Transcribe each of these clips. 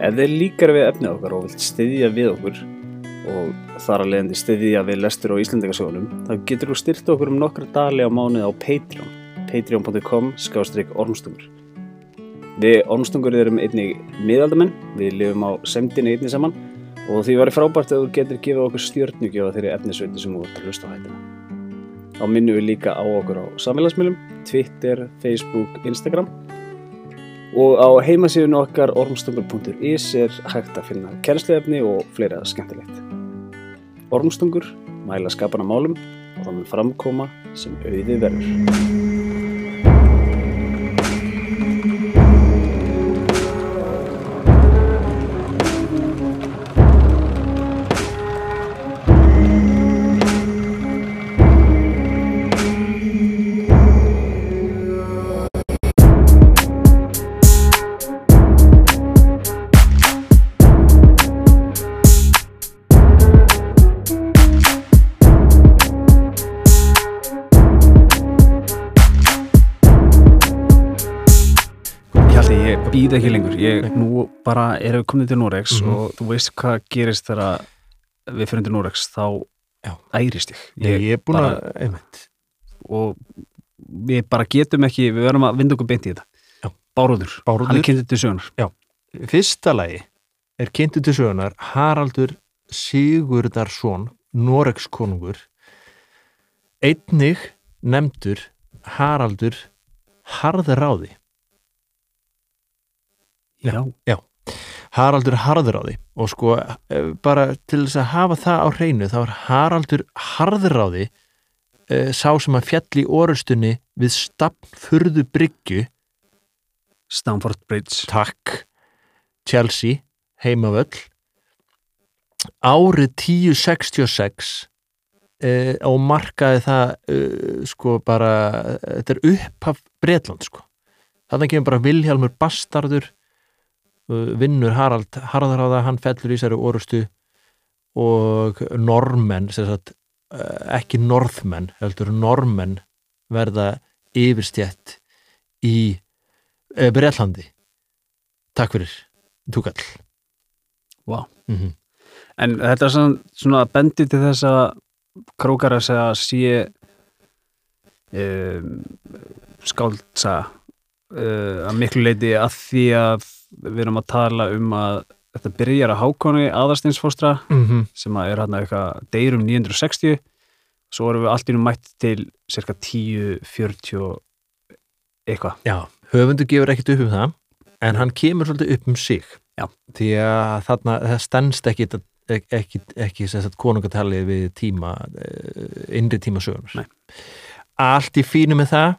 Ef þið líkar við efnið okkar og vilt styðja við okkur og þar að leiðandi styðja við lestur á Íslandingasögunum, þá getur þú styrt okkur um nokkra dali á mánuði á Patreon, patreon.com skástrík ormstungur. Við ormstungur erum einnig miðaldamenn, við lifum á semdini einnig saman og því væri frábært að þú getur gefið okkur stjórnugjöfa þeirri efnisveiti sem þú ert að hlusta á hættina. Þá minnum við líka á okkur á samfélagsmiðlum, Twitter, Facebook, Instagram og á heimasíðun okkar ormstungur.is er hægt að finna kærnsleifni og fleira skemmtilegt. Ormstungur mæla skapana málum og mun framkoma sem auði verður. Ég nú bara erum við komin til Norex Mhm. og þú veist hvað gerist þegar við fyrir til Norex þá Já. ærist ég Ég, ég er búin bara- að, einmitt og við bara getum ekki við verðum að vinda okkur beint í þetta Já. Bárúður, Bárður. hann er kynntið til sögunar Fyrsta lagi er kynntu til sögunar Haraldur Sigurdarsson Noregs konungur einnig nefndur Haraldur Harðráði Já, Haraldur Harðráði og sko eh, bara til þess að hafa það á hreinu þá er Haraldur Harðráði uh, sá sem að fjall í orustunni við stafnfurðu bryggju. Stamford Bridge. Takk. Chelsea heimavöll árið 1066 uh, og markaði það uh, sko bara þetta er upphaf Bretland sko. Þannig kemur bara Vilhjálmur Bastardur vinnur Harald Harðaráða, hann fellur í sér orustu og normenn uh, ekki norðmenn heldur normenn verða yfirstjætt í uh, Bretlandi. Takk fyrir, túkall Vá. mm En þetta er svona, svona bendi til þess að krókar að segja sé um, skáldsa uh, að miklu leiti að því að við erum að tala um að þetta byrjar að hákoni aðarsteinsfóstra -hmm. sem að er hann eitthvað deyrum 960 svo erum við allt í nú mætt til cirka 10, 40 og eitthvað Já, höfundu gefur ekkit upp um það en hann kemur svolítið upp um sig Já. því að þarna það stendst ekki, ekki, ekki, ekki konungatalið við tíma eh, innri tíma sögunar Nei. allt í fínu með það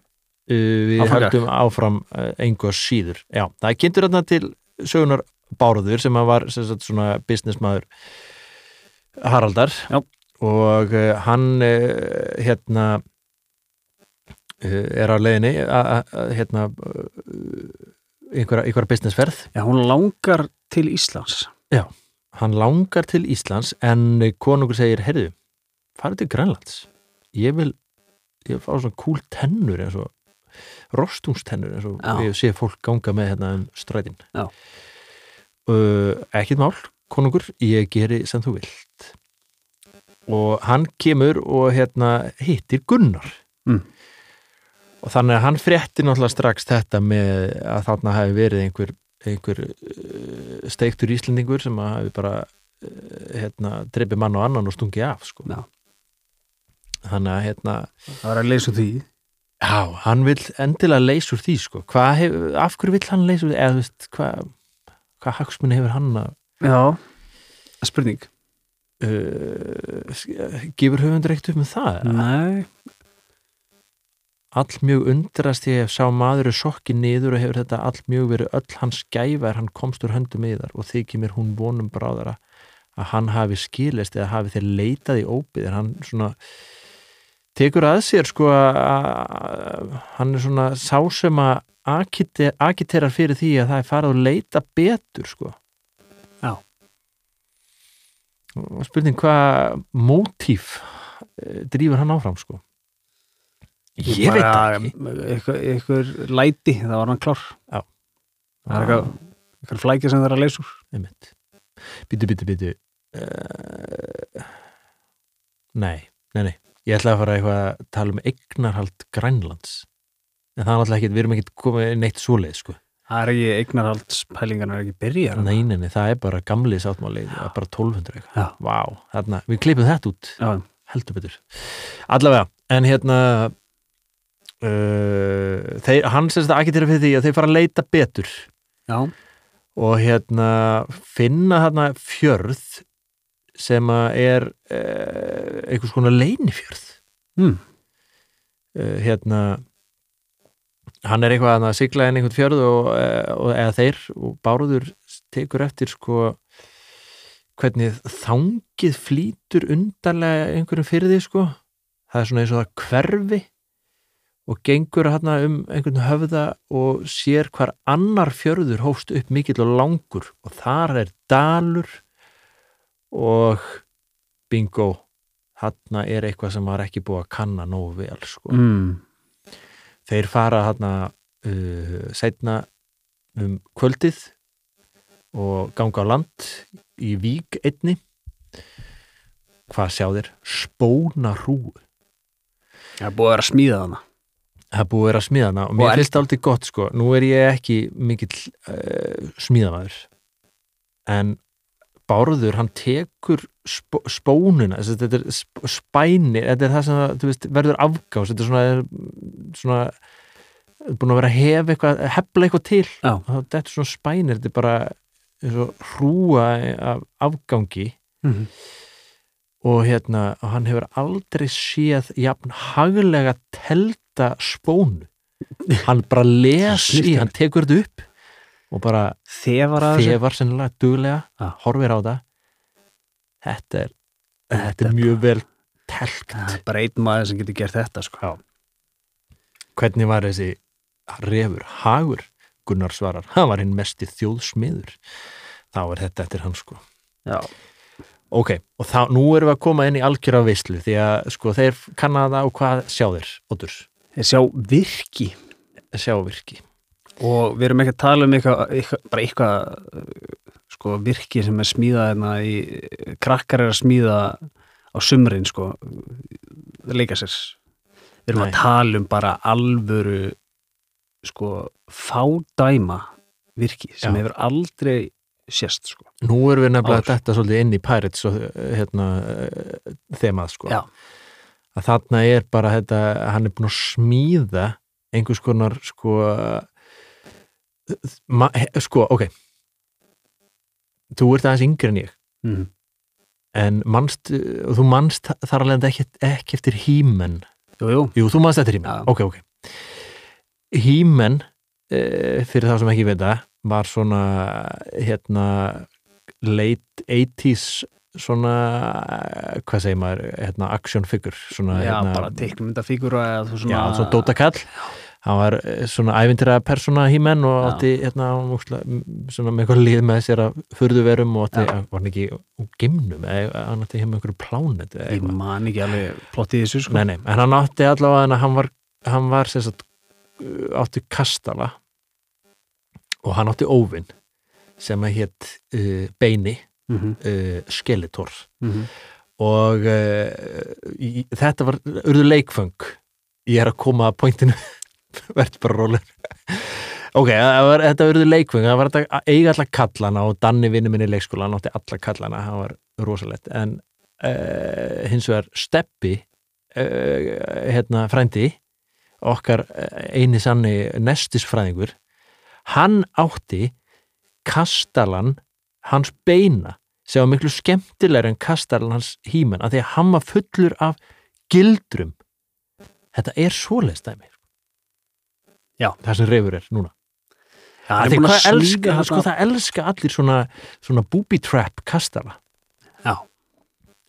við Áfram höldum áfram uh, engu að síður. Já, það kynntur þarna til sögunar Bárður sem var sem sagt, svona businessmaður Haraldar. Já. og hann hérna uh, er á að- hérna uh, einhverja, einhverja businessferð. Já, hún langar til Íslands. Hann langar til Íslands en konungur segir, heyrðu farið til Grænlands. Ég vil, ég fá svona kúl tennur eins og rostungstennur eins og Já. ég sé fólk ganga með hérna um strætin Já. uh, ekkert mál konungur, ég geri sem þú vilt og hann kemur og hérna hittir Gunnar Mm. og þannig að hann frétti náttúrulega strax þetta með að þarna hafi verið einhver, einhver uh, steiktur íslendingur sem að hafi bara uh, hérna, dreipið mann og annan og stungi af sko. Já. þannig að hérna það var að leysa því já, hann vil endilega leysa úr því sko. Hef, af hverju vill hann leysa úr því? Eða þú veist, hvað hvað hagsmunni hefur hann að Já, spurning. Uh, gefur höfundur ekkert upp með það? Nei, all mjög undrast ég ef sá maður er sokki niður og hefur þetta all mjög verið öll hans gæfa er hann komst úr höndum yðar og þykir mér hún vonum bráðara að hann hafi skilist eða hafi þeir leitað í óbyðir hann svona tekur að sér sko að hann er svona sá sem að agiterar fyrir því að það er farið að leita betur sko. Já. og spurning hvað mótíf eh, drífur hann áfram sko? Ég veit ekki. eitthvað, eitthvað læti, það var hann klár. Já. það er eitthvað eitthvað flækja sem það er að leysa Býtu, býtu, býtu uh, Nei, nei, nei Ég ætla að fara eitthvað að tala um eignarhald Grænlands. En það er alltaf ekki, við erum ekki komið neitt svoleið sko. Það er ekki eignarhaldspælingan er ekki byrjar Nei, nei, nei, það er bara gamli sáttmáli það er bara 1200 eitthvað. Vá, þarna, við klippum þetta út. Já, heldur betur. Allavega, en hérna uh, þeir, hann sem þetta agitera fyrir því að þeir fara að leita betur. Já, og hérna finna hérna fjörð sem er uh, einhvers konar leinifjörð mm. uh, hérna hann er eitthvað að sigla inn einhvern fjörð og, uh, og eða þeir og Bárður tekur eftir sko hvernig þangið flýtur undarlega einhverjum fyrir því sko. Það er svona eins og það hverfi og gengur hérna um einhvern höfða og sér hvar annar fjörður hófst upp mikill og langur og þar er dalur og bingo hérna er eitthvað sem var ekki búið að kanna nógu vel sko. Mm. þeir fara hérna uh, setna um kvöldið og ganga á land í vík einni. Hvað sjá þeir? Spóna hrúu Það er búið að vera að smíða hana. Það er búið að vera að smíða hana og mér finnst það aldrei gott sko. Nú er ég ekki mikill uh, smíðamaður. En Bárður, hann tekur spó, spónuna, þess að þetta er sp- spæni, þetta er það sem veist, verður afgás, þetta er svona, er svona búin að vera hef eitthvað, hefla eitthvað til Já. þetta er svona spænir, þetta er bara hrúa af afgangi mm. og hérna, og hann hefur aldrei séð jafn haglega telta spónu hann bara les í, Snyrtilegt. hann tekur þetta upp og bara Þefar að þessu? þefar sennilega duglega, Já. horfir á það. Þetta er þetta Þetta er mjög vel telkt Það er bara einn maður sem getur gert þetta sko. hvernig var þessi refur, hagur Gunnar svarar, hann var hinn mesti þjóðsmiður. Þá er þetta eftir hann sko. Já. ok, og þá, nú erum við að koma inn í algjöra veislu því að sko þeir kannaða og hvað sjá þeir, Otur, Þeir sjá virki. Sjá virki og við erum ekki að tala um eitthvað, eitthvað bara eitthvað uh, sko, virki sem er smíðað hérna í, krakkar er að smíða á sumrin sko, leika sér við erum Nei. að tala um bara alvöru sko, fádæma virki sem Já. hefur aldrei sést sko. nú erum við nefnilega Ár. þetta svolítið inn í Pirates og hérna eh, þemað sko Já. að þarna er bara þetta, hann er búin að smíða einhvers konar sko ma, sko, ok. Þú ert aðeins yngri en ég. Mm. en manst, og þú manst þar alveg ekki, ekki eftir hímen. Jú, jú, jú, þú manst eftir hímen, Já. ok, ok. Hímen e, fyrir þá sem ekki veita var svona hérna late 80s svona hvað segir maður, hérna action figure svona, já, hérna, bara já, svona svona Dóta Kall hann var eh, svona ævintýra persóna hímen og átti hérna hann var svona með eitthvað lið með sér að furðuverum og átti, var hann ekki úr gimnum eða hann átti heim með einhverju plánet ég man ekki alveg plottið þessu sko. nei, nei, en hann átti allavega en hann var, hann var sagt, átti kastala og hann átti óvin sem að hétt uh, beini mm -hmm. uh, skeletor. Mm og uh, í, þetta var urðu leikföng. Ég er að koma að pointinu verð bara rólur ok, var, þetta urðu leikföng það var þetta að eiga alla kallana og Danni vinnu minni í leikskóla, hann átti alla kallana það var rosalegt. En uh, hins vegar Steppi uh, hérna frændi okkar eh, eini sanni nestisfræðingur hann átti kastalan hans beina sem var miklu skemmtilegur en kastalan hans hímen af því að hann var fullur af gildrum. Þetta er svoleiðs dæmi Já. það sem reyfur er núna Já, því er hvað elska, sko, það elska allir svona, svona booby trap kastala Já.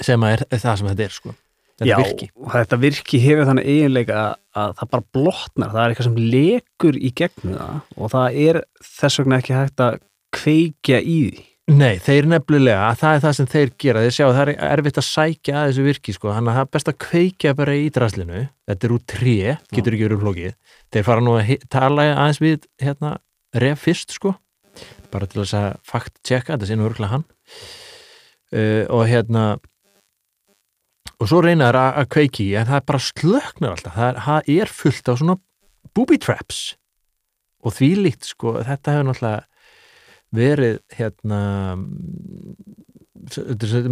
sem er, er það sem þetta er sko. þetta Já, virki þetta virki hefur þannig eiginleika að, að það bara blotnar, það er eitthvað sem lekur í gegnum það og það er þess vegna ekki hægt að kveikja í því. Nei, þeir nefnilega, það er það sem þeir gera. Þeir sjá, það er erfitt að sækja að þessu virki sko, þannig að það er best að kveikja bara í draslinu, þetta er úr tré getur ekki verið flókið, þeir fara nú að tala aðeins við hérna, ref fyrst sko. Bara til að fakt tjekka þetta sinni örgulega hann. Uh, og hérna og svo reynar að, að kveiki en það er bara slöknar alltaf. Það er, það er fullt á svona booby traps. Og því líkt sko, þetta hefur náttúrulega verið hérna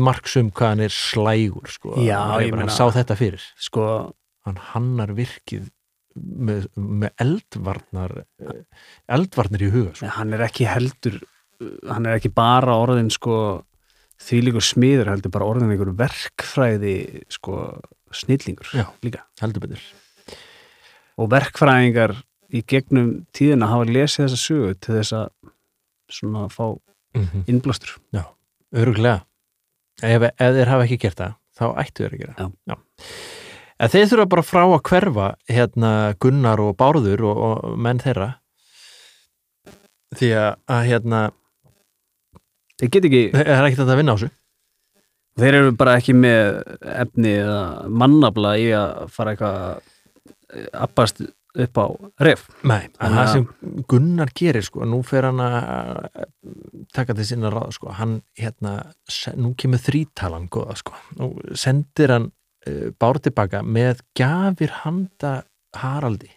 marksum hvað hann er slægur sko, Já, hann, ég hann meina- sá þetta fyrir sko, hann hannar virkið með, með eldvarnar eldvarnir í huga sko. hann er ekki heldur hann er ekki bara orðin sko því líkur smiður heldur bara orðin einhver verkfræði sko snillingur Já. líka heldur betur og verkfræðingar í gegnum tíðina hafa lesið þessa sögu til þess að svona fá mm -hmm. innblástur öruglega ef, ef þeir hafa ekki gert það þá ættu þeir að gera Já. En þeir þurfa bara frá að hverfa hérna Gunnar og Bárður og, og menn þeirra. Því að, að hérna þeir get ekki, það er ekkert að vinna á þessu. Þeir eru bara ekki með efni eða mannabla í að fara eitthvað að appast upp á ref. Nei, en það að- sem Gunnar gerir sko, nú fer hann að taka til sinna ráð sko, hann hérna, nú kemur þrítalan góða sko, nú sendir hann uh, bár tilbaka með gjafir handa Haraldi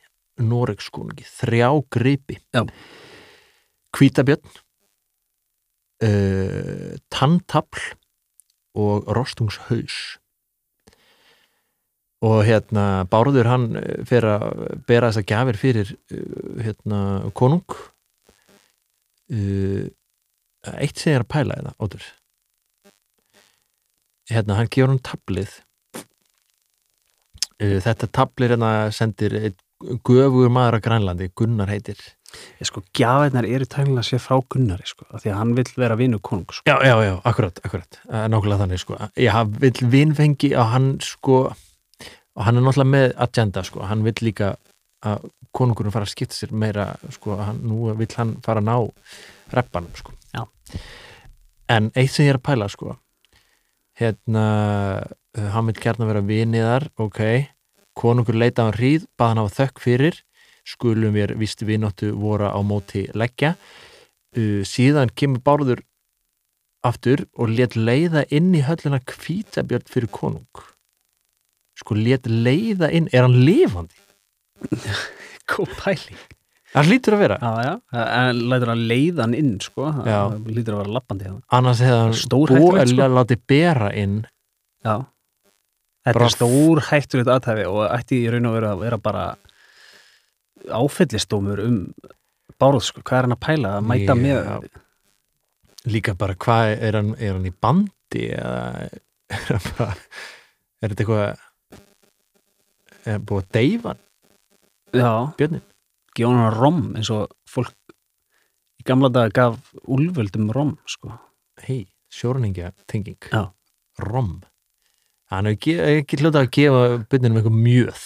Noregskonungi, þrjá gripi. Já. hvítabjörn uh, tantafl og rostungshaus og hérna Bárður hann eh, fer að bera þessa gjafir fyrir uh, hérna konung. Uh, eitt sem ég er að pæla þetta ótur hérna hann gefur hann tablið þetta tablið hérna sendir einn göfugur maður á Grænlandi Gunnar heitir. Ég sko, gjafirnar eru tæmlega sér frá Gunnari sko, af því að hann vill vera vinnu konung sko. já, já, já, akkurat, akkurat. Nákvæmlega þannig sko. Ég vill vinfengi að hann sko og hann er náttúrulega með agenda sko. Hann vill líka að konungurinn fara að skipta sér meira sko, hann, nú vill hann fara að ná reppanum sko. Já. en eitt sem ég er að pæla sko hérna uh, hann vill gert vera viniðar ok, konungur leita á hann hríð bað hann hafa þökk fyrir. Skulum við víst vinóttu voru á móti leggja. Uh, síðan kemur bárður aftur og let leiða inn í höllina kvítabjörn fyrir konung sko let leiða inn. Er hann lifandi? góð pæling. Hann lítur að vera. Já, já, en lætur hann leiðan inn sko, hann lítur að vera lappandi annars hefði hann Stórhættulegt, sko. búið að láti bera inn. Já. Þetta Bara er stór hættulegt aðtæfi og ætti í raun og veru að vera bara áfellistómur um báruð sko, hvað er hann að pæla? Að mæta Já. með líka bara hvað er hann, er hann í bandi eða er hann bara er þetta eitthvað er búið að deyfa björnin hann rom eins og fólk í gamla dag gaf úlvöldum rom sko. hei, sjórningja tenging Já. rom. Hann hefur ekki hljóta að gefa björninum eitthvað mjöð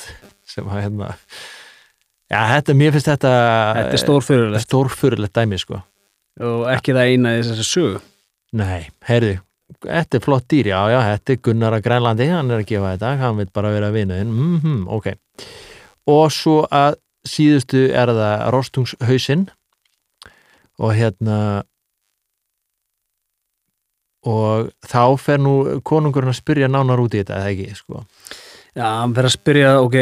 sem að hérna já, þetta, mér finnst þetta þetta er stórfyrirlegt stórfyrirlegt dæmi sko. Og ekki það eina í þessari sögu. Nei, heyrðu, þetta er flott dýr, já, já, þetta er Gunnar að Grænlandi, hann er að gefa þetta, hann vil bara vera vinuðinn, mhm, mm ok. Og svo að síðustu er það rostungshausinn og hérna og þá fer nú konungurinn að spyrja nánar út í þetta, eða ekki, sko. já, hann verður að spyrja, ok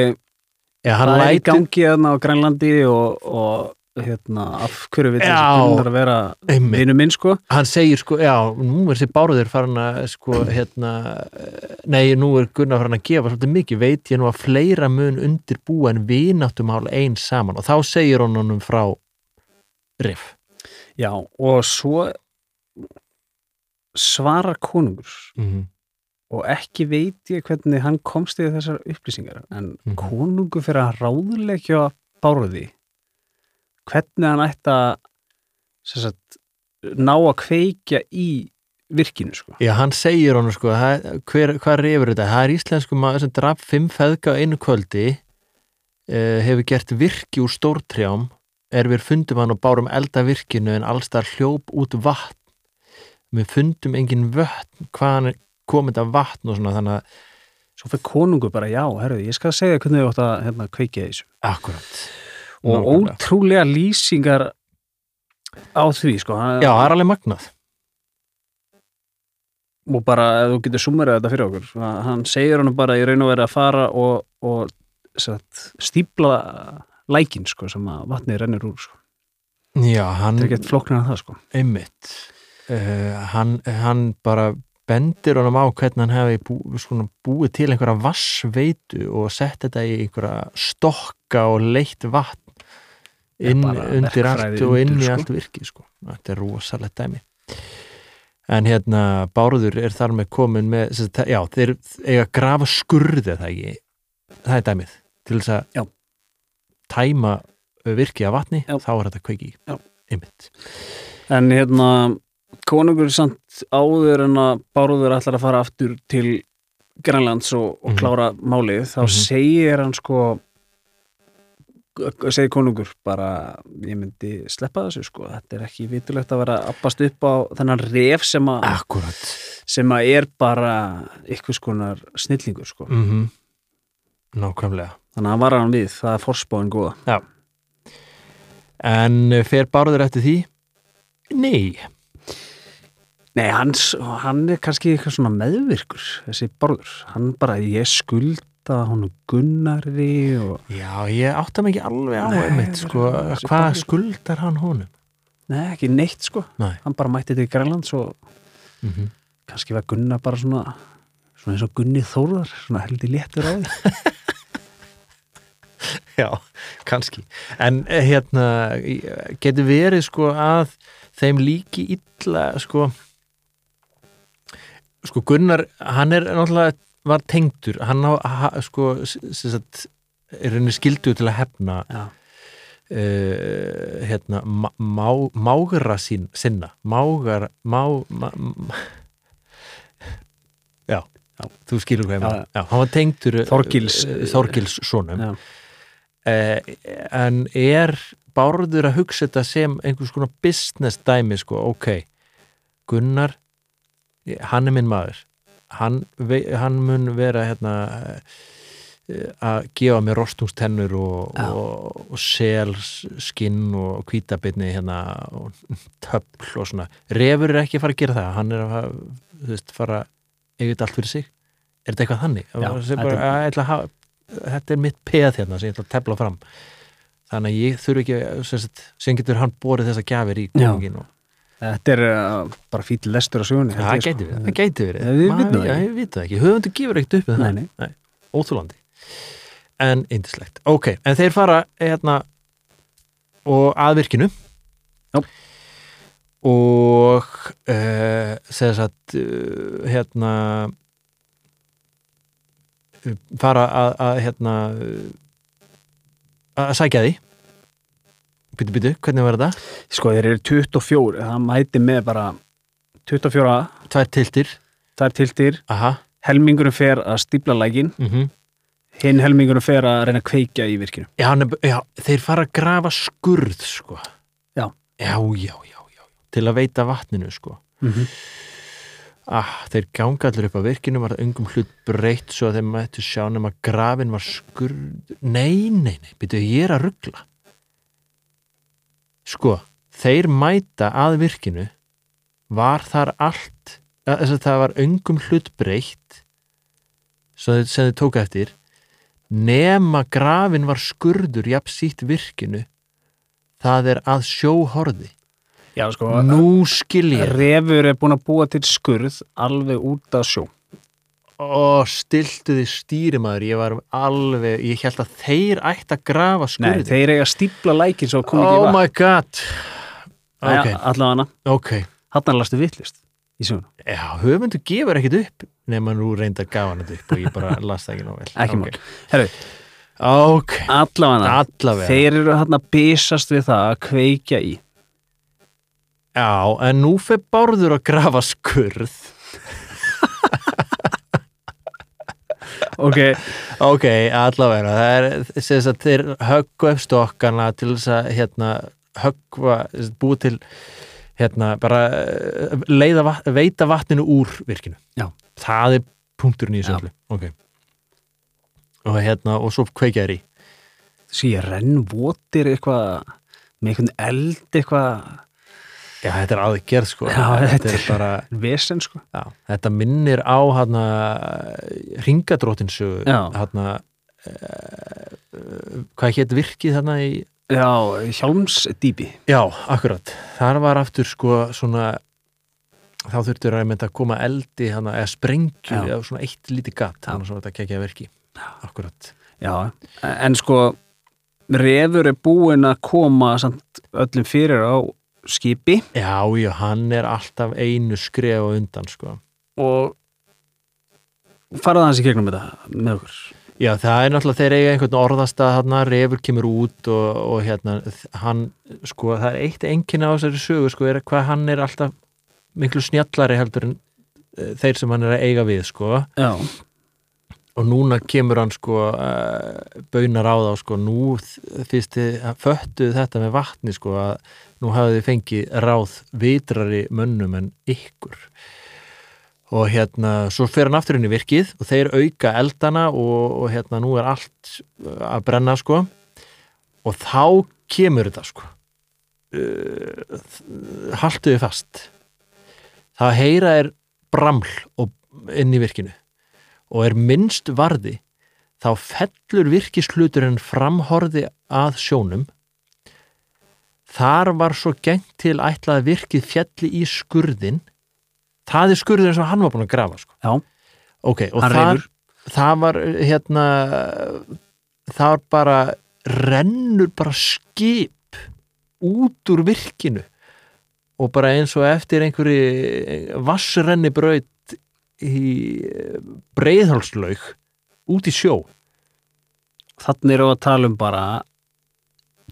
Já, hann það er í gangi þarna á Grænlandi og, og hérna, af hverju við Gunnar að vera vinu minn sko hann segir sko, já, nú er þessi báruður farin að, sko, hérna, nei, nú er Gunnar farin að gefa svolítið mikið, veit ég nú að fleira mun undirbúa en vináttumál eins saman og þá segir hann honum frá riff. já, og svo svarar konungur Mm -hmm. og ekki veit ég hvernig hann komst í þessar upplýsingar en Mhm. konungur fyrir að ráðleggja báruði hvernig hann ætti að ná að kveikja í virkinu sko. Já, hann segir honum sko, hver, hvað rifur þetta? Það er íslensku maður sem draf fimm feðga á einu kvöldi, uh, hefur gert virki úr stórtrjám, er við fundum hann og bárum elda virkinu en allstar hljóp út vatn. Við fundum engin vötn, hvaðan er komið þetta vatn og svona, þannig að svo fyrir konungur bara, já, herru, ég skal segja hvernig þið átt að hérna, kveikja þessu Akkurat. Og ótrúlega lýsingar á því sko. Hann, Já, það er alveg magnað. Og bara ef þú getur summerað þetta fyrir okkur að hann segir hann bara í raun og verið að fara og, og satt, stípla lækin sko sem að vatnið rennir úr sko. Já, hann þetta er ekkert flóknar en það sko. Einmitt. Uh, hann, hann bara bendir honum á hvernig hann hefði bú, svona, búið til einhverja vassveitu og sett þetta í einhverja stokka og leitt vatn inn, undir allt og inn í sko. allt virki sko. þetta er rosalegt dæmi en hérna Bárður er þar með komin með sagt, já, þeir eiga að grafa skurði það ekki, það er dæmið til þess Já. að tæma virki af vatni, Já. þá er þetta kveiki Já. einmitt en hérna konungur samt áður en að Bárður ætlar að fara aftur til Grænlands og, og Mhm. klára málið þá Mhm. segir hann sko segir konungur bara ég myndi sleppa þessu sko. Þetta er ekki vitulegt að vera að abbast upp á þennan ref sem að Akkurat sem að er bara ykkur skonar snillingur sko. Mm Nákvæmlega. Þannig að hann var hann við, það er forspáin góða. En fer Bárður eftir því? Nei. Nei, hans, hann er kannski eitthvað svona meðvirkur þessi Bárður, hann bara ég skulda honum Gunnari og Já, ég átta mig ekki alveg á einmitt sko, hvað skuldar hann honum? Nei, ekki neitt sko. Nei. Hann bara mætti til Grænlands og mm -hmm. kannski var Gunnar bara svona svona eins og Gunni Þórðar svona heldur léttur á því. Já, kannski. En eh, hérna, getur verið sko að þeim líki illa sko sko Gunnar, hann er náttúrulega var tengdur, hann á ha, sko, sagt er henni skildu til að hefna uh, hérna, má, má, mágra sín, sinna mágar má, má, já, já, þú skilur hvað ég já, hann var tengdur eh, Þorgils- Þorgils sonum. Uh, en er Bárður að hugsa þetta sem einhvers konar business dæmi sko, ok. Gunnar hann er minn maður hann, hann mun vera hérna eh, að gefa mér rostungstennur og, Já. og, og selskinn og hvítabitni hérna og töfl og svona refur er ekki að fara að gera það hann er að veist, fara eigið allt fyrir sig er þetta eitthvað þannig? Já, Sem bara, þetta- að, þetta er mitt peð hérna sem ég ætla að tefla fram þannig að ég þurfi ekki sem, getur hann borið þessa gjafir í Já. konungin og þetta er uh, bara fýll lestur á sögunni það ég, gæti sko. verið, það gæti verið. Við vitum það já, ekki. ég veit það ekki, höfundu gefur ekkert upp með það, óþúlandi en indislegt, ok en þeir fara hérna og að virkinu. Já. og uh, segja satt uh, hérna uh, fara að, að hérna uh, að sækja því byttu, byttu, hvernig var þetta? sko þeir eru 24, það mæti með bara 24, Tvær tiltir, er tiltir aha helmingurinn fer að stípla lækin mm hinn helmingurinn fer að reyna að kveikja í virkinu Já, já, þeir fara að grafa skurð sko. Já. já, já, já, já til að veita vatninu sko. mm -hmm. ah, þeir ganga allir upp á virkinu var það ungum hlut breytt svo að þeir mættu sjá nema grafin var skurð nei, nei, nei, byrju, ég er að ruggla sko þeir mæta að virkinu var þar allt þess að það var ungum hlut breytt sem þeir tóka eftir nema grafin var skurður jafn sítt virkinu það er að sjóhorði já sko nú skil ég. refur er búin að búa til skurð alveg út af sjó og stiltu þið stýrimaður. Ég var alveg, ég held að þeir ætti að grafa Nei, skurði þeir eiga að stípla lækin svo kom ekki oh í vatn. my god. Jæja, ok, allavega ok. Hann lastu vittlist í söguna já, höfundu gefur ekkit upp nema nú reynda að gafa hann þetta upp og ég bara las það ekki nóg vel. Ekki Ok. mál. Herru, allavega. Allavega. Þeir eru hann að bysast við það að kveikja í. Já, en nú fer Bárður að grafa skurð ok, ok, allavega. Það er þess að þeir höggva upp stokkana til þess að hérna, höggva, búið til hérna, bara eh, leiða, veita vatninu úr virkinu. Já. það er punkturinn í söflu ok. Og hérna, og svo kveikja þér í. Ég renn votir eitthvað með einhvern eld eitthvað Já, þetta er aðgerð sko Já, þetta þetta er bara vesen sko já, þetta minnir á hana ringadrótinsögu Já. hana uh, hvað hétt virkið þarna í Já, hjálmsdýpi Já, akkurat. Þar var aftur sko svona þá þurftur að að koma eldi hana, eða sprengju eða svona eitt lítið gatt þannig að þetta kekja verki. Akkurat. Já, en sko refur er búinn að koma samt öllum fyrir á skipi. Já, já, hann er alltaf einu skref á undan sko. og farað hans í gegnum þetta með okkur. Já, það er náttúrulega þeir eiga einhvern orðastað hann refur kemur út og, og hérna hann, sko, það er eitt enginna á þessari sögu, sko, er hvað hann er alltaf miklu snjallari heldur en eh, þeir sem hann er að eiga við, sko. Já, og núna kemur hann sko uh, baunar á þá sko nú fyrst þið föttuð þetta með vatni sko að nú hafið þið fengið ráð vitrari mönnum en ykkur. Og hérna svo fer hann aftur inn í virkið og þeir auka eldana og, og hérna nú er allt að brenna sko. Og þá kemur þetta sko. Uh, haltuði fast. Það heyra er braml inn í virkinu og er minnst varði þá fellur virkisluturinn framhorði að sjónum. Þar var svo gengt til ætlað að virkið fjalli í skurðin það er skurðin sem hann var búin að grafa sko. já, ok, og hann refur það var hérna það var bara rennur bara skip út úr virkinu og bara eins og eftir einhverju vassrenni braut í breiðhalslaug út í sjó Þannig erum við að tala um bara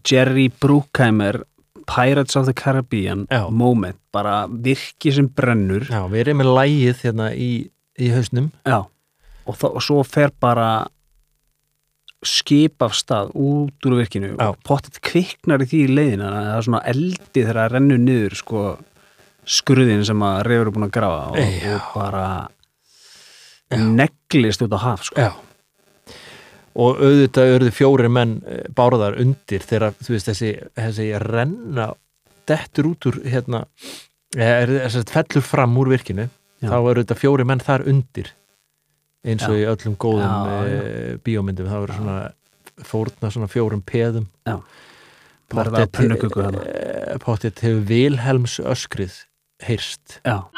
Jerry Bruckheimer Pirates of the Caribbean Já. moment, bara virki sem brennur Já, við erum með lægið hérna í, í hausnum Já, og, þa- og svo fer bara skip af stað út úr virkinu Já. og pottet kviknar í því í leiðina þannig að það er svona eldi þegar það rennur niður sko skurðin sem að reyfur er búin að grafa og, og bara. Neglist út á haf sko. Og auðvitað auðvitað fjóri menn eh, bárðar undir þegar veist þessi, þessi renna dettur út úr hérna er, er, er, fellur fram úr virkinu. Já. þá eru þetta fjóri menn þar undir eins og Já. í öllum góðum Já, e, bíómyndum. Þá eru svona fórna svona fjórum peðum. Eh, pottet hefur Vilhelms öskrið heyrst. Já,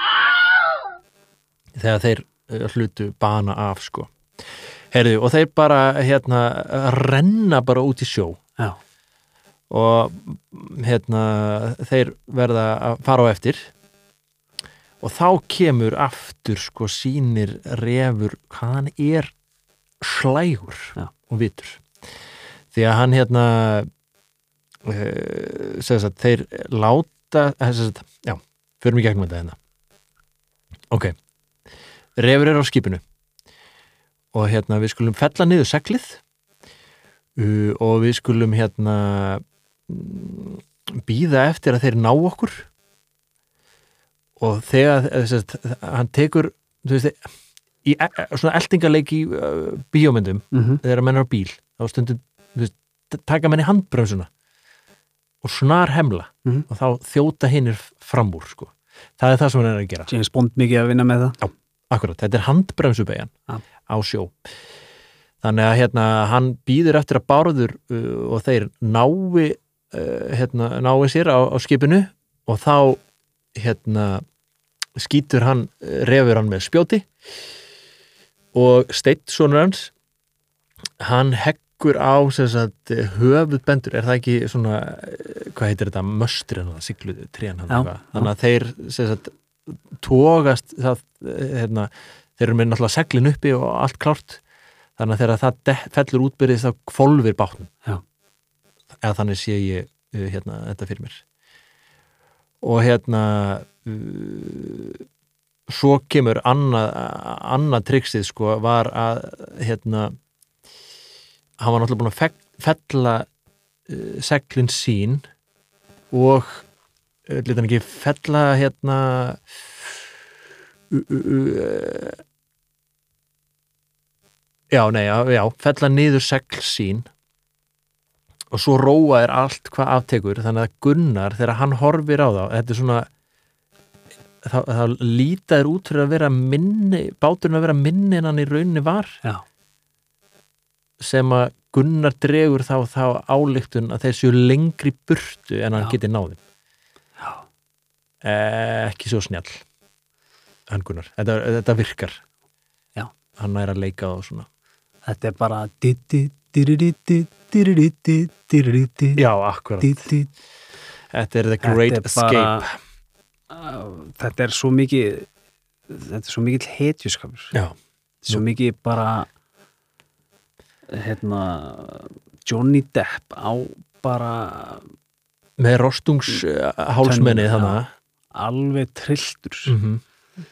þegar þeir eh, hlutu bana af sko. Heyrðu, og þeir bara hérna renna bara út í sjó. Já, og hérna þeir verða að fara á eftir. Og þá kemur aftur sko sínir refur hann er slægur Já. og vitur. Því að hann hérna uh, sagt, þeir láta eh, sem sagt, já, fyrir mig gegnum þetta hérna. Ok refur er á skipinu. Og hérna við skulum fella niður seglið. Uh, og við skulum hérna mm, býða eftir að þeir ná okkur. Og þegar eh, sem sagt, hann tekur þú veist, í e- e- svona eldingaleik í uh, bíómyndum mm þegar menn er á bíl þá stundum þú veist, taka menn í handbremsuna og snar hemla. Mhm. og þá þjóta hinnir fram úr sko. það er það sem hann er að gera. James Bond mikið að vinna með það Akkurat, þetta er handbremsubegjan Já. á sjó. Þannig að hérna, hann býður eftir að bárður uh, og þeir nái, uh, hérna, nái sér á, á skipinu og þá hérna, skýtur hann, uh, refur hann með spjóti og steitt sonur hans, hann heggur á sagt, höfuðbendur, er það ekki svona, uh, hvað heitir þetta, möstri hann, sigluðu, trían hann, þannig að þeir sem sagt, tógast það, eh, hérna, þeir eru með náttúrulega seglin uppi og allt klárt. Þannig að þegar það fellur útbyrðis þá kvolfir bátnum. Eða þannig sé ég uh, hérna, þetta fyrir mér. Og hérna uh, svo kemur annað, annað triksið sko var að hérna hann var náttúrulega búin að fe- fella uh, seglin sín og lítið hann ekki fella hérna uh, já, nei, já, já fella niður segl sín og svo róa er allt hvað aftekur þannig að Gunnar þegar hann horfir á þá þetta er svona þá, þá líta er út fyrir að vera minni, báturinn að vera minni en hann í rauninni var Já. sem að Gunnar dregur þá þá álíktun að þeir séu lengri burtu en hann Já. geti Já. Eh, ekki svo snjall hann Gunnar, þetta, þetta virkar Já. hann er að leika og svona Þetta er bara já, akkurat, þetta er The Þetta Great er Escape bara- Uh, Þetta er svo mikið þetta er svo mikið hetjuskapur já, svo mikið bara hérna Johnny Depp á bara með rostungs uh, hálsmenni Tönn, þannig alveg trilltur. Mm -hmm.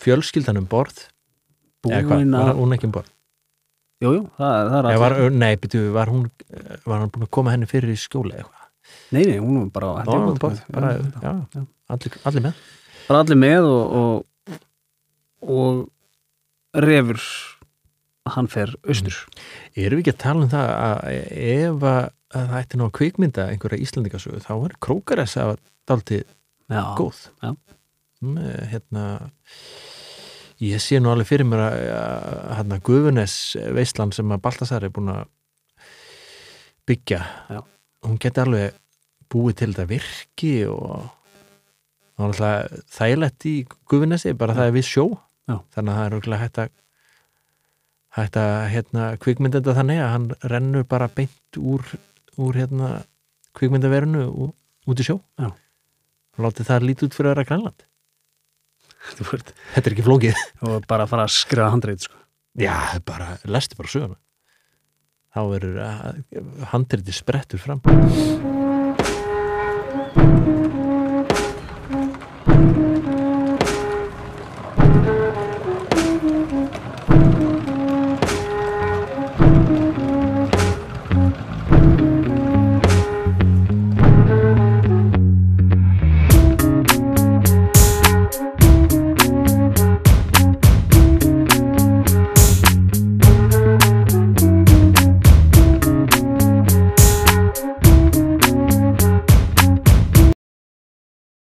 fjölskyldan um borð. Búin var að hún ekki um borð? Jú, jú, það, það er allir. Var, nei, byrju, var hún var hann búin að koma henni fyrir í skjóla eitthvað? Nei, nei, hún var bara, hún var um borð, bara, já. já, já. allir, allir með. Bara allir með og og, og refur hann fer austur. Erum við ekki að tala um það að ef að, að það ætti nú að kvikmynda einhverja Íslandingasögu, þá er Krókares að dálítið já, góð já. með, hérna ég sé nú alveg fyrir mér að, að hérna, Gufunes veislan sem að Baltasar er búin að byggja Já. hún geti alveg búið til þetta virki og þægilegt í Gufunesi bara það er við sjó þannig að það er örugglega hægt að hægt að hérna, kvikmynda þannig að hann rennur bara beint úr, úr hérna, kvikmyndaverinu út í sjó Já. Og látið það lítið út fyrir að vera grænland Þetta er ekki flókið. og bara fara að skrifa handreit sko. Já, bara, lestu bara söguna. Þá verður að- handritið sprettur fram.